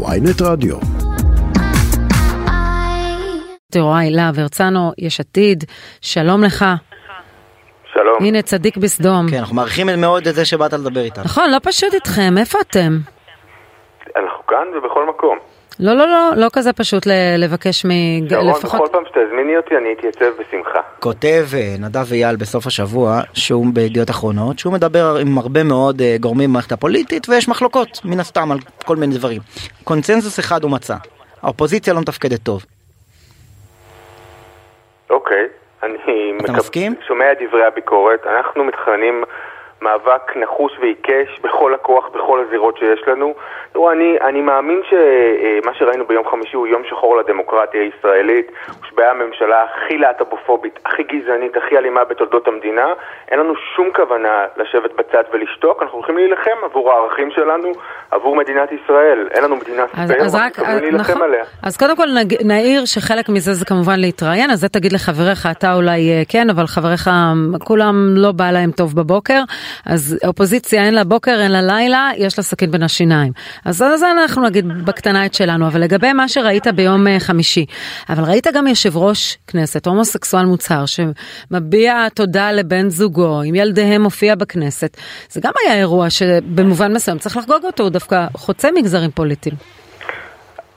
ויינט רדיו. יוראי להב הרצנו, יש עתיד, שלום לך. שלום. הנה צדיק בסדום. כן, אנחנו מעריכים מאוד את זה שבאת לדבר איתנו. נכון, לא פשוט איתכם, איפה אתם? אנחנו כאן ובכל מקום. לא, לא, לא, לא כזה פשוט ל- לבקש מ... שרון, לפחות... בכל פעם שתזמיני אותי אני אתייצב בשמחה. כותב אה, נדב אייל בסוף השבוע, שהוא בידיעות אחרונות, שהוא מדבר עם הרבה מאוד אה, גורמים במערכת הפוליטית, ויש מחלוקות, מן הסתם, על כל מיני דברים. קונצנזוס אחד הוא מצא, האופוזיציה לא מתפקדת טוב. אוקיי, אני אתה מסכים? שומע את דברי הביקורת. אנחנו מתכננים מאבק נחוש ועיקש בכל הכוח, בכל הזירות שיש לנו. תראו, אני, אני מאמין שמה שראינו ביום חמישי הוא יום שחור לדמוקרטיה הישראלית. הושבעה הממשלה הכי להט"בופובית, הכי גזענית, הכי אלימה בתולדות המדינה. אין לנו שום כוונה לשבת בצד ולשתוק, אנחנו הולכים להילחם עבור הערכים שלנו, עבור מדינת ישראל. אין לנו מדינה אז, ספייר, אז ואנחנו רק, מתכוונים להילחם נכון, עליה. אז קודם כל נעיר שחלק מזה זה כמובן להתראיין, אז זה תגיד לחבריך, אתה אולי אה, כן, אבל חבריך, כולם לא בא להם טוב בבוקר, אז אופוזיציה אין לה בוקר, אין לה לילה, יש לה סכין בין השיניים. אז אז אנחנו נגיד בקטנה את שלנו, אבל לגבי מה שראית ביום אה, חמישי, אבל ראית גם יושב ראש כנסת, הומוסקסואל מוצהר, שמביע תודה לבן זוגו, עם ילדיהם מופיע בכנסת, זה גם היה אירוע שבמובן מסוים צריך לחגוג אותו, הוא דווקא חוצה מגזרים פוליטיים.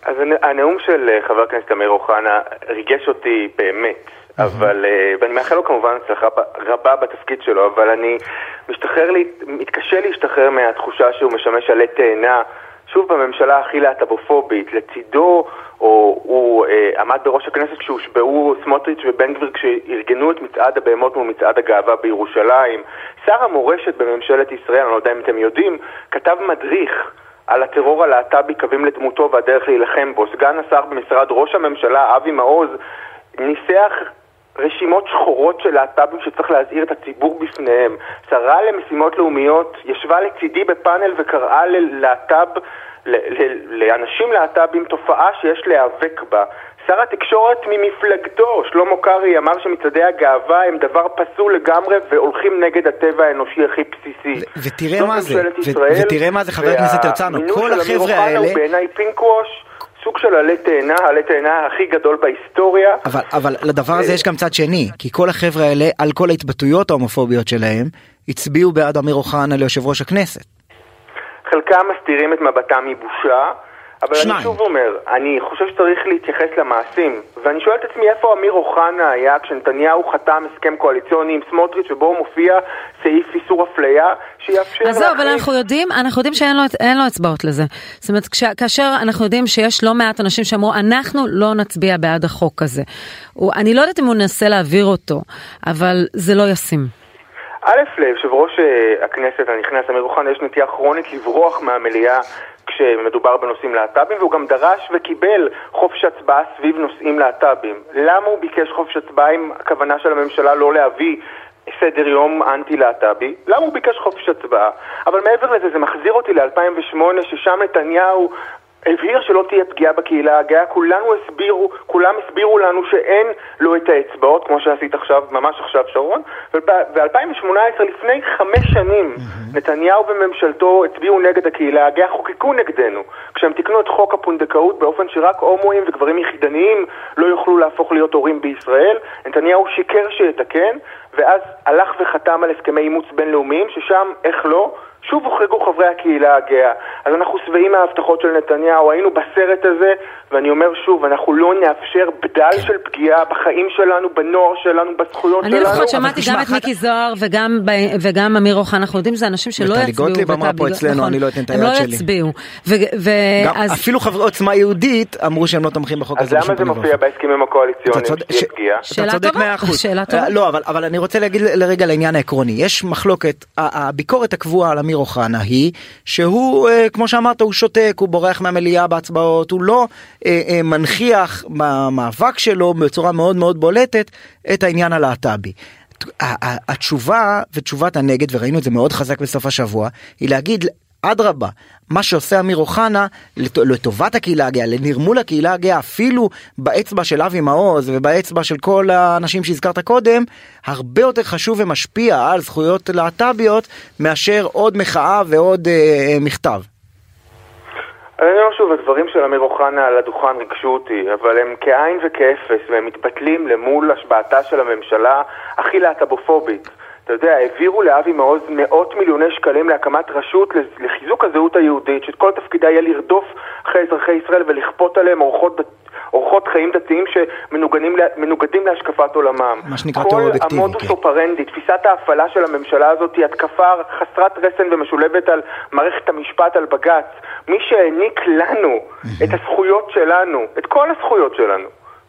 אז הנ- הנאום של אה, חבר הכנסת אמיר אוחנה ריגש אותי באמת, אבל, אה, ואני מאחל לו כמובן הצלחה רבה בתפקיד שלו, אבל אני משתחרר, לי, מתקשה להשתחרר מהתחושה שהוא משמש עלה תאנה, שוב בממשלה הכי להט"בופובית, לצידו, או הוא אה, עמד בראש הכנסת כשהושבעו סמוטריץ' ובן גביר כשארגנו את מצעד הבהמות מול מצעד הגאווה בירושלים. שר המורשת בממשלת ישראל, אני לא יודע אם אתם יודעים, כתב מדריך על הטרור הלהט"בי קווים לדמותו והדרך להילחם בו. סגן השר במשרד ראש הממשלה, אבי מעוז, ניסח רשימות שחורות של להט"בים שצריך להזהיר את הציבור בפניהם. שרה למשימות לאומיות ישבה לצידי בפאנל וקראה ללהט"ב, ל- ל- לאנשים להט"בים תופעה שיש להיאבק בה. שר התקשורת ממפלגתו, שלמה קרעי, אמר שמצעדי הגאווה הם דבר פסול לגמרי והולכים נגד הטבע האנושי הכי בסיסי. ו- ותראה מה זה, ו- ותראה מה זה, חבר הכנסת הרצנו, והמינוי כל של אמיר החבר'ה אוחנה האלה- הוא בעיניי פינק ווש, סוג של עלה תאנה, עלה תאנה הכי גדול בהיסטוריה. אבל, אבל לדבר הזה יש גם צד שני, כי כל החבר'ה האלה, על כל ההתבטאויות ההומופוביות שלהם, הצביעו בעד אמיר אוחנה ליושב ראש הכנסת. חלקם מסתירים את מבטם מבושה, אבל שניים. אני שוב אומר, אני חושב שצריך להתייחס למעשים. ואני שואל את עצמי איפה אמיר אוחנה היה כשנתניהו חתם הסכם קואליציוני עם סמוטריץ' ובו מופיע סעיף איסור אפליה שיאפשר אז זהו, אבל אנחנו יודעים, אנחנו יודעים שאין לו, לו אצבעות לזה. זאת אומרת, כש, כאשר אנחנו יודעים שיש לא מעט אנשים שאמרו, אנחנו לא נצביע בעד החוק הזה. הוא, אני לא יודעת אם הוא ננסה להעביר אותו, אבל זה לא ישים. א', ליושב ראש אה, הכנסת הנכנס אמיר אוחנה יש נטייה כרונית לברוח מהמליאה כשמדובר בנושאים להט"בים והוא גם דרש וקיבל חופש הצבעה סביב נושאים להט"בים. למה הוא ביקש חופש הצבעה אם הכוונה של הממשלה לא להביא סדר יום אנטי-להט"בי? למה הוא ביקש חופש הצבעה? אבל מעבר לזה זה מחזיר אותי ל-2008 ששם נתניהו הבהיר שלא תהיה פגיעה בקהילה הגאה, כולנו הסבירו, כולם הסבירו לנו שאין לו את האצבעות, כמו שעשית עכשיו, ממש עכשיו שרון, וב-2018, לפני חמש שנים, נתניהו וממשלתו הצביעו נגד הקהילה הגאה, חוקקו נגדנו, כשהם תיקנו את חוק הפונדקאות באופן שרק הומואים וגברים יחידניים לא יוכלו להפוך להיות הורים בישראל, נתניהו שיקר שיתקן, ואז הלך וחתם על הסכמי אימוץ בינלאומיים, ששם, איך לא, שוב הוחרגו חברי הקהילה הגאה. אז אנחנו שבעים מההבטחות של נתניהו, היינו בסרט הזה, ואני אומר שוב, אנחנו לא נאפשר בדל של פגיעה בחיים שלנו, בנוער שלנו, בזכויות אני שלנו. לפחות שמעתי גם את מיקי זוהר וגם, וגם אמיר אוחנה, אנחנו יודעים שזה אנשים שלא וטלי יצביעו. גוטליב אמרה פה אצלנו, נכון, אני לא אתן את הם לא היד שלי. יצביעו. ו- ו- גם אז- אפילו חברי עוצמה יהודית אמרו שהם לא תומכים בחוק אז הזה. למה בשום זה מופיע. בהסכמים הקואליציוניים צודק- שתהיה ש- פגיעה? אתה שאלה צודק טובה, מאה אחוז. שאלה טובה. אה, לא, אבל, אבל אני רוצה להגיד לרגע לעניין העקרוני. יש מחלוקת, הביקורת הקבועה על אמיר אוחנה היא שהוא, אה, כמו שאמרת, הוא שותק, הוא בורח מהמליאה בהצבעות, הוא לא אה, אה, מנכיח במאבק שלו בצורה מאוד מאוד בולטת את העניין הלהט"בי. התשובה ותשובת הנגד, וראינו את זה מאוד חזק בסוף השבוע, היא להגיד אדרבה, מה שעושה אמיר אוחנה לט- לטובת הקהילה הגאה, לנרמול הקהילה הגאה, אפילו באצבע של אבי מעוז ובאצבע של כל האנשים שהזכרת קודם, הרבה יותר חשוב ומשפיע על זכויות להט"ביות מאשר עוד מחאה ועוד אה, אה, מכתב. אני אומר שוב, הדברים של אמיר אוחנה על הדוכן ריגשו אותי, אבל הם כאין וכאפס, והם מתבטלים למול השבעתה של הממשלה הכי להט"בופובית. אתה יודע, העבירו לאבי מעוז מאות מיליוני שקלים להקמת רשות לחיזוק הזהות היהודית, שכל תפקידה יהיה לרדוף אחרי אזרחי ישראל ולכפות עליהם אורחות, אורחות חיים דתיים שמנוגדים להשקפת עולמם. מה שנקרא טרור אובייקטיבי. כל המודוס כן. אופרנדי, תפיסת ההפעלה של הממשלה הזאת היא התקפה חסרת רסן ומשולבת על מערכת המשפט, על בג"ץ. מי שהעניק לנו את הזכויות שלנו, את כל הזכויות שלנו,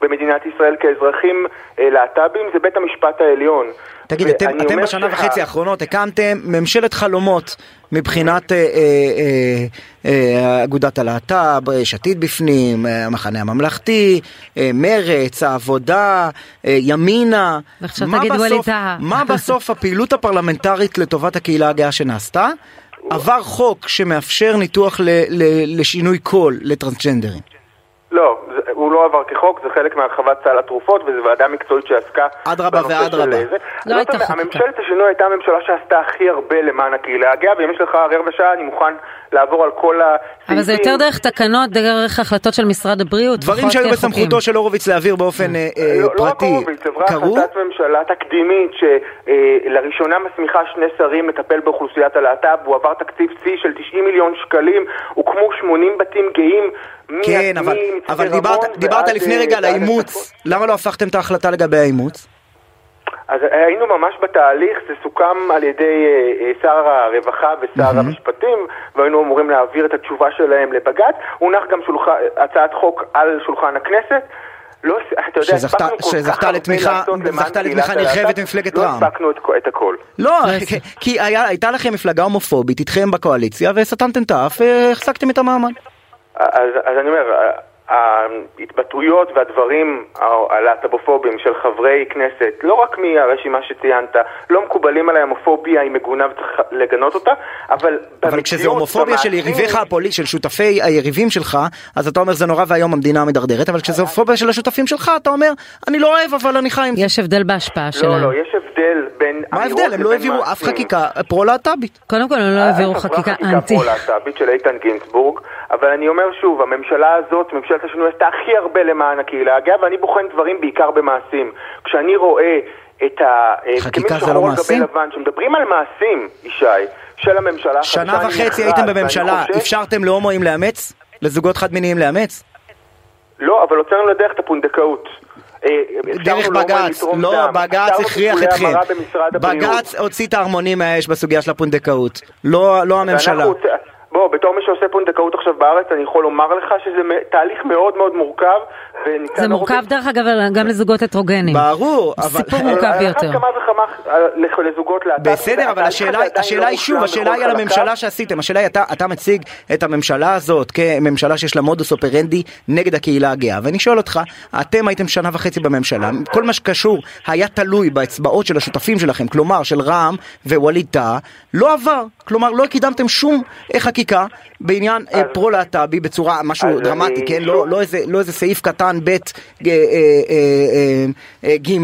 במדינת ישראל כאזרחים אה, להט"בים זה בית המשפט העליון. תגיד, אתם, אתם בשנה שה... וחצי האחרונות הקמתם ממשלת חלומות מבחינת אה, אה, אה, אגודת הלהט"ב, יש עתיד בפנים, אה, המחנה הממלכתי, אה, מרץ, העבודה, אה, ימינה. ועכשיו תגיד ווליד טאהא. מה בסוף הפעילות הפרלמנטרית לטובת הקהילה הגאה שנעשתה? עבר חוק שמאפשר ניתוח ל, ל, לשינוי קול לטרנסג'נדרים. לא, הוא לא עבר כחוק, זה חלק מהרחבת סל התרופות, וזו ועדה מקצועית שעסקה אדרבה ואדרבה. לא הייתה חקיקה. הממשלת השינוי הייתה הממשלה שעשתה הכי הרבה למען הקהילה הגאה, ואם יש לך רבע שעה אני מוכן לעבור על כל הסעיפים. אבל זה יותר דרך תקנות, דרך החלטות של משרד הבריאות. דברים שהיו בסמכותו של הורוביץ להעביר באופן אה, אה, לא, לא רק פרטי. הורוביץ, עברה החלטת ממשלה תקדימית שלראשונה מסמיכה שני שרים לטפל באוכלוסיית הלהט"ב, הוא עבר תקציב שיא של 90 מיליון שקלים, הוקמו 80 בתים גאים. כן, אבל, אבל דיברת, דיברת לפני רגע על האימוץ, למה לא הפכתם את ההחלטה לגבי האימוץ? אז היינו ממש בתהליך, זה סוכם על ידי אה, שר הרווחה ושר mm-hmm. המשפטים, והיינו אמורים להעביר את התשובה שלהם לבג"ץ. הונח גם שולח, הצעת חוק על שולחן הכנסת. לא, אתה יודע, שזכתה, שזכתה לתמיכה, זכתה לתמיכה נרחבת ממפלגת לא רע"מ. לא הספקנו את, את הכל. לא, כי, כי היה, הייתה לכם מפלגה הומופובית איתכם בקואליציה וסתמתם את האף והחזקתם את המעמד. אז, אז אני אומר, ההתבטאויות והדברים הלהט"בופובים של חברי כנסת, לא רק מהרשימה שציינת, לא מקובלים עליי, הומופוביה היא מגונה וצריך לגנות אותה, אבל... אבל כשזה הומופוביה של יריביך הפוליט, של שותפי היריבים שלך, אז אתה אומר זה נורא ואיום המדינה מדרדרת, אבל כשזה הומופוביה של השותפים שלך, אתה אומר, אני לא אוהב אבל אני חי עם זה. יש הבדל בהשפעה שלהם. לא, לא, יש הבדל בין... מה ההבדל? הם לא העבירו אף חקיקה פרו-להט"בית. קודם כל הם לא העבירו חקיקה אנטי. פרו-להט"בית של איתן גינצבורג, אבל אני אומר שוב, הממשלה הזאת, ממשלת השינוי עשתה הכי הרבה למען הקהילה הגאה, ואני בוחן דברים בעיקר במעשים. כשאני רואה את ההסכמים חקיקה זה לא מעשים? לבן, שמדברים על מעשים, ישי, של הממשלה שנה וחצי הייתם בממשלה, אפשרתם להומואים לאמץ? לזוגות חד מיניים לאמץ? לא, אבל הוצאנו לדרך את הפונדקאות. אה, דרך בג"ץ, לא, בג"ץ הכריח אתכם. בג"ץ הוציא את הערמונים מהאש בסוגיה של הפונדקאות, לא, לא הממשלה. בוא, בתור מי שעושה פונדקאות עכשיו בארץ, אני יכול לומר לך שזה תהליך מאוד מאוד מורכב. זה מורכב דרך אגב גם לזוגות הטרוגנים. ברור, אבל... סיפור מורכב ביותר. כמה וכמה לזוגות להט"ב. בסדר, אבל השאלה היא שוב, השאלה היא על הממשלה שעשיתם. השאלה היא, אתה מציג את הממשלה הזאת כממשלה שיש לה מודוס אופרנדי נגד הקהילה הגאה. ואני שואל אותך, אתם הייתם שנה וחצי בממשלה, כל מה שקשור היה תלוי באצבעות של השותפים שלכם, כלומר של רע"מ ווליד טאה, לא עבר. כלומר, לא קידמתם שום חקיקה בעניין אה, פרו-להט"בי בצורה, משהו דרמטי, כן? לא, לא, איזה, לא איזה סעיף קטן ב' אה, אה, ג'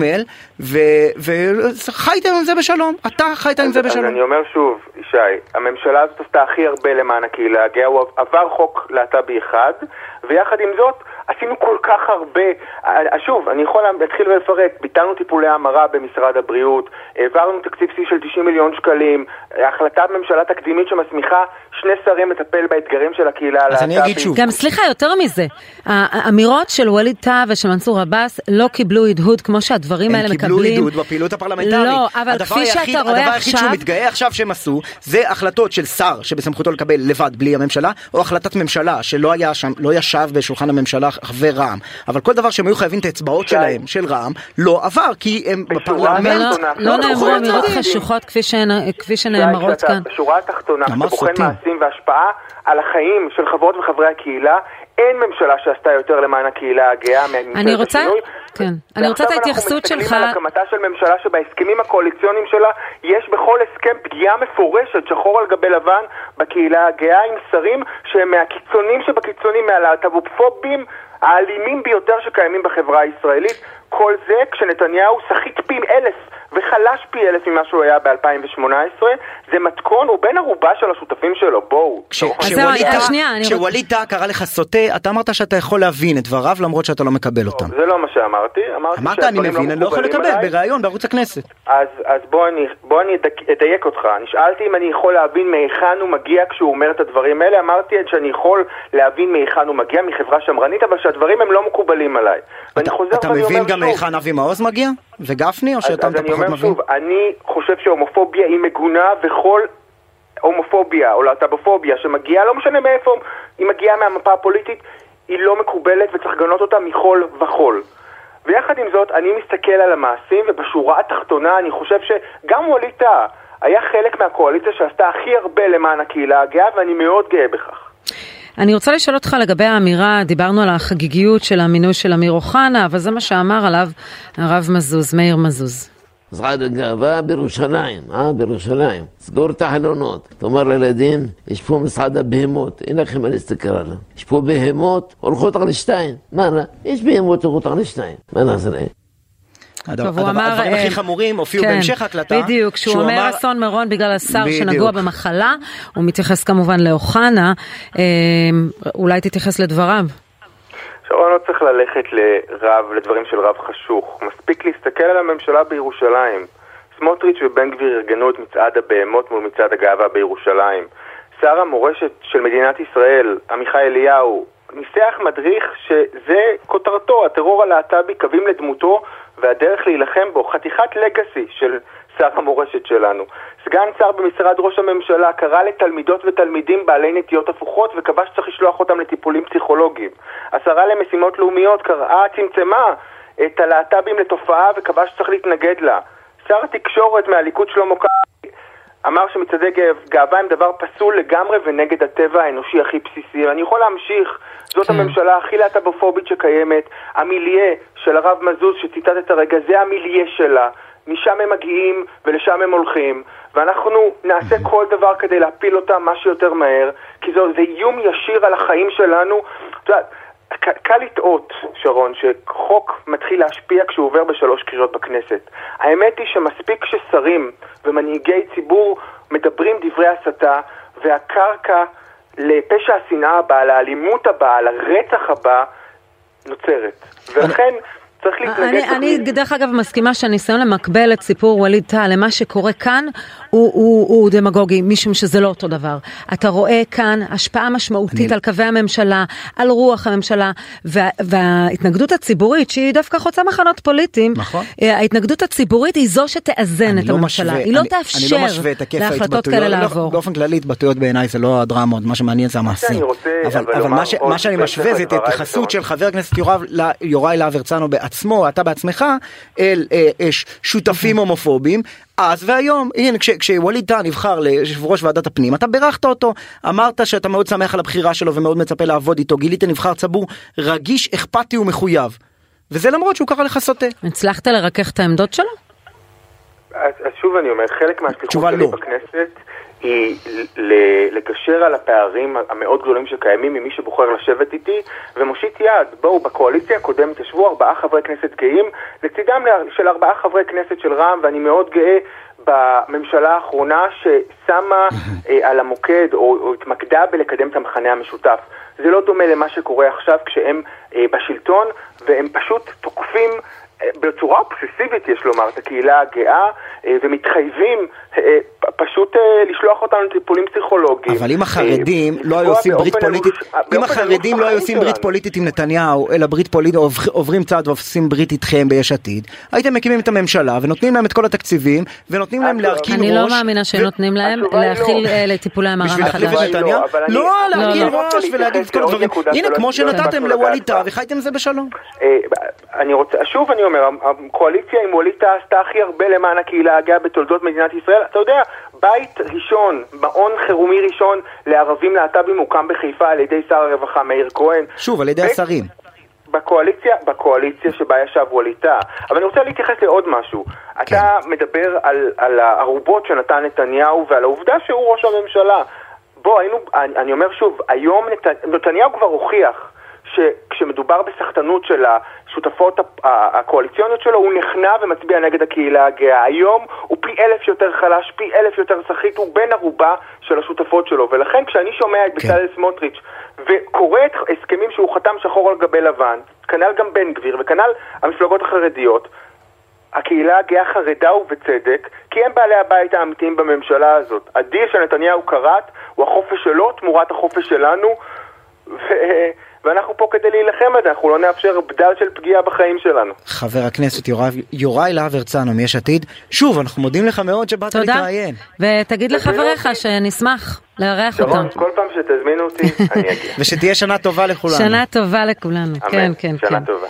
וחייתם עם זה בשלום, אתה חיית עם זה בשלום. אז אני אומר שוב, ישי, הממשלה הזאת עשתה הכי הרבה למען הקהילה הגאה, הוא עבר חוק להט"בי אחד, ויחד עם זאת, עשינו כל כך הרבה, שוב, אני יכול להתחיל ולפרט, ביטלנו טיפולי המרה במשרד הבריאות, העברנו תקציב שיא של 90 מיליון שקלים, החלטת ממשלה תקדימית שמסמיכה שני שרים לטפל באתגרים של הקהילה הלהט"בית. אז אני אגיד שוב. גם סליחה, יותר מזה, האמירות של ווליד טאה ושל מנסור עבאס לא קיבלו הדהוד כמו שהדברים האלה מקבלים. הם קיבלו הדהוד בפעילות הפרלמנטרית. לא, אבל כפי שאתה רואה עכשיו... הדבר היחיד שהוא מתגאה עכשיו שהם עשו, זה החלטות של שר שבסמכותו לקבל לבד בלי הממשלה, או החלטת ממשלה שלא היה שם, לא ישב בשולחן הממשלה חבר רע"מ. אבל כל דבר שהם היו חייבים את האצבעות שלהם, של רע"מ, לא עבר, כי הם בפרלמנט... לא נאמרו אמירות חשוכות כפי שנאמרות כאן. בשורה התחתונה, כשאתה בוחן מעשים והשפעה על החיים של חברות וחברי הקהילה, אין ממשלה שעשתה יותר למען הקהילה הגאה אני רוצה, כן, אני רוצה את ההתייחסות שלך. ועכשיו אנחנו מסתכלים על הקמתה של ממשלה שבהסכמים הקואליציוניים שלה יש בכל הסכם פגיעה מפורשת, שחור על גבי לבן, בקהילה הגאה עם שרים שהם מהקיצונים שבקיצונים, מהלהט"בופובים האלימים ביותר שקיימים בחברה הישראלית. כל זה כשנתניהו סחיט פי אלף וחלש פי אלף ממה שהוא היה ב-2018, זה מתכון, הוא בן ערובה של השותפים שלו, בואו. כשווליד טאה קרא לך סוטה, אתה אמרת שאתה יכול להבין את דבריו למרות שאתה לא מקבל אותם. זה לא מה שאמרתי, אמרתי אמרת אני שהדברים מבין, אני לא יכול לקבל. בריאיון בערוץ הכנסת. אז, אז בוא אני, אני אדייק אותך. נשאלתי אם אני יכול להבין מהיכן הוא מגיע כשהוא אומר את הדברים האלה. אמרתי שאני יכול להבין מהיכן הוא מגיע, מחברה שמרנית, אבל שהדברים הם לא מקובלים עליי. אתה- מבין גם מהיכן אבי מעוז מגיע? וגפני? או אז, שאתה אז אתה אני פחות אומר מבין? שוב, אני חושב שהומופוביה היא מגונה וכל הומופוביה או להט"בופוביה שמגיעה, לא משנה מאיפה, היא מגיעה מהמפה הפוליטית, היא לא מקובלת וצריך לגנות אותה מכל וכול. ויחד עם זאת, אני מסתכל על המעשים, ובשורה התחתונה אני חושב שגם ווליד טאה היה חלק מהקואליציה שעשתה הכי הרבה למען הקהילה הגאה, ואני מאוד גאה בכך. אני רוצה לשאול אותך לגבי האמירה, דיברנו על החגיגיות של המינוי של אמיר אוחנה, אבל זה מה שאמר עליו הרב מזוז, מאיר מזוז. משרד הגאווה בירושלים, אה? בירושלים. סגור את החלונות. תאמר לילדים, יש פה משרד הבהמות, אין לכם מה להסתכל עליו. יש פה בהמות, הולכות על שתיים. מה? יש בהמות הולכות על שתיים. מה נעשה להם? הדבר- טוב, הוא הדבר- אמר... הדברים אה, הכי חמורים הופיעו כן, בהמשך ההקלטה. בדיוק, כשהוא שהוא אומר אסון מירון בגלל השר בדיוק. שנגוע במחלה, הוא מתייחס כמובן לאוחנה, אה, אולי תתייחס לדבריו. שרון לא צריך ללכת לרב, לדברים של רב חשוך. מספיק להסתכל על הממשלה בירושלים. סמוטריץ' ובן גביר ארגנו את מצעד הבהמות מול מצעד הגאווה בירושלים. שר המורשת של מדינת ישראל, עמיחי אליהו, ניסח מדריך שזה כותרתו, הטרור הלהט"בי, קווים לדמותו והדרך להילחם בו, חתיכת לגאסי של שר המורשת שלנו. סגן שר במשרד ראש הממשלה קרא לתלמידות ותלמידים בעלי נטיות הפוכות וקבע שצריך לשלוח אותם לטיפולים פסיכולוגיים. השרה למשימות לאומיות קראה, צמצמה את הלהט"בים לתופעה וקבע שצריך להתנגד לה. שר התקשורת מהליכוד שלמה קרעי אמר שמצעדי גאו- גאווה הם דבר פסול לגמרי ונגד הטבע האנושי הכי בסיסי. ואני יכול להמשיך, זאת כן. הממשלה הכי להט"בופובית שקיימת, המיליה של הרב מזוז שציטטת הרגע, זה המיליה שלה. משם הם מגיעים ולשם הם הולכים, ואנחנו נעשה כל דבר כדי להפיל אותם מה שיותר מהר, כי זה, זה איום ישיר על החיים שלנו. את יודעת, קל לטעות, שרון, שחוק מתחיל להשפיע כשהוא עובר בשלוש קריאות בכנסת. האמת היא שמספיק ששרים ומנהיגי ציבור מדברים דברי הסתה, והקרקע לפשע השנאה הבא, לאלימות הבאה, לרצח הבא, נוצרת. ולכן צריך להתנגד... אני, אני דרך אגב מסכימה שהניסיון למקבל את סיפור ווליד טאה למה שקורה כאן הוא, הוא, הוא דמגוגי משום שזה לא אותו דבר. אתה רואה כאן השפעה משמעותית אני- על קווי הממשלה, על רוח הממשלה וה, וההתנגדות הציבורית שהיא דווקא חוצה מחנות פוליטיים. נכון. אה, ההתנגדות הציבורית היא זו שתאזן את לא הממשלה, משווה- היא לא אני- תאפשר אני לא משווה את להחלטות כאלה לא, לעבור. באופן כללי התבטאויות בעיניי זה לא הדרמות, מה שמעניין זה המעשים. אני רוצה, אבל, אבל אבל מה, ש, מה שאני משווה זה את ההתייחסות. של חבר הכנסת יוראי להב הרצנו בעצמו, אתה בעצמך, אל אה, אה, ש- שותפים הומופובים. אז והיום, הנה, כש- כשווליד טאה נבחר ליושב ראש ועדת הפנים, אתה בירכת אותו, אמרת שאתה מאוד שמח על הבחירה שלו ומאוד מצפה לעבוד איתו, גילית נבחר ציבור רגיש, אכפתי ומחויב. וזה למרות שהוא קרא לך סוטה. הצלחת לרכך את העמדות שלו? אז, אז שוב אני אומר, חלק מהשליחות שלי לא. בכנסת היא ל- לגשר על הפערים המאוד גדולים שקיימים ממי שבוחר לשבת איתי ומושיט יד. בואו, בקואליציה הקודמת ישבו ארבעה חברי כנסת גאים לצידם של ארבעה חברי כנסת של רע"מ ואני מאוד גאה בממשלה האחרונה ששמה אה, על המוקד או, או התמקדה בלקדם את המכנה המשותף. זה לא דומה למה שקורה עכשיו כשהם אה, בשלטון והם פשוט תוקפים בצורה אובססיבית, יש לומר, את הקהילה הגאה, אה, ומתחייבים אה, פ- פשוט אה, לשלוח אותנו לטיפולים פסיכולוגיים. אבל אם החרדים אה, לא היו עושים ברית פוליטית, אם החרדים לא היו עושים ברית. פוליטית עם נתניהו, אלא ברית פוליטית, עוב- עוברים צעד ועושים ברית איתכם ביש עתיד, הייתם מקימים את הממשלה ונותנים להם את כל התקציבים, ונותנים להם להרכין ראש. אני לא מאמינה שנותנים להם להכיל לא. אה, לטיפולי המרה בשביל להחליף מחדש. את נתניהו? לא, לא, להרכין רוצה ראש ולהגיד את כל הדברים. הנה, כמו לא שנתתם לווליד טאה. וחייתם זה בשלום. אה, אני רוצה, שוב אני אומר, הקואליציה עם ווליד טאה עשתה הכי הרבה למען הקהילה הגאה בתולדות מדינת ישראל. אתה יודע, בית ראשון, מעון חירומי ראשון לערבים להט"בים הוקם בחיפה על ידי שר הרווחה מאיר כהן. שוב, על ידי השרים. בקואליציה, בקואליציה שבה ישב ווליד טאה. אבל אני רוצה להתייחס לעוד משהו. אתה מדבר על, על הערובות שנתן נתניהו ועל העובדה שהוא ראש הממשלה. בוא, היינו, אני, אני אומר שוב, היום נת, נתניהו כבר הוכיח שכשמדובר בסחטנות של השותפות הקואליציוניות שלו, הוא נכנע ומצביע נגד הקהילה הגאה. היום הוא פי אלף יותר חלש, פי אלף יותר סחיט, הוא בן ערובה של השותפות שלו. ולכן כשאני שומע את בצלאל כן. סמוטריץ' וקורא את הסכמים שהוא חתם שחור על גבי לבן, כנ"ל גם בן גביר וכנ"ל המפלגות החרדיות, הקהילה הגאה חרדה ובצדק, כי הם בעלי הבית האמיתיים בממשלה הזאת. הדיל שנתניהו כרת הוא החופש שלו תמורת החופש שלנו, ו... ואנחנו פה כדי להילחם על זה, אנחנו לא נאפשר בדל של פגיעה בחיים שלנו. חבר הכנסת יוראי, יוראי להב הרצנו מיש עתיד, שוב, אנחנו מודים לך מאוד שבאת להתראיין. תודה, ותגיד לחבריך שנשמח לארח אותם. כל פעם שתזמינו אותי, אני אגיע. ושתהיה שנה טובה לכולנו. שנה טובה לכולנו, כן, כן, כן. שנה טובה.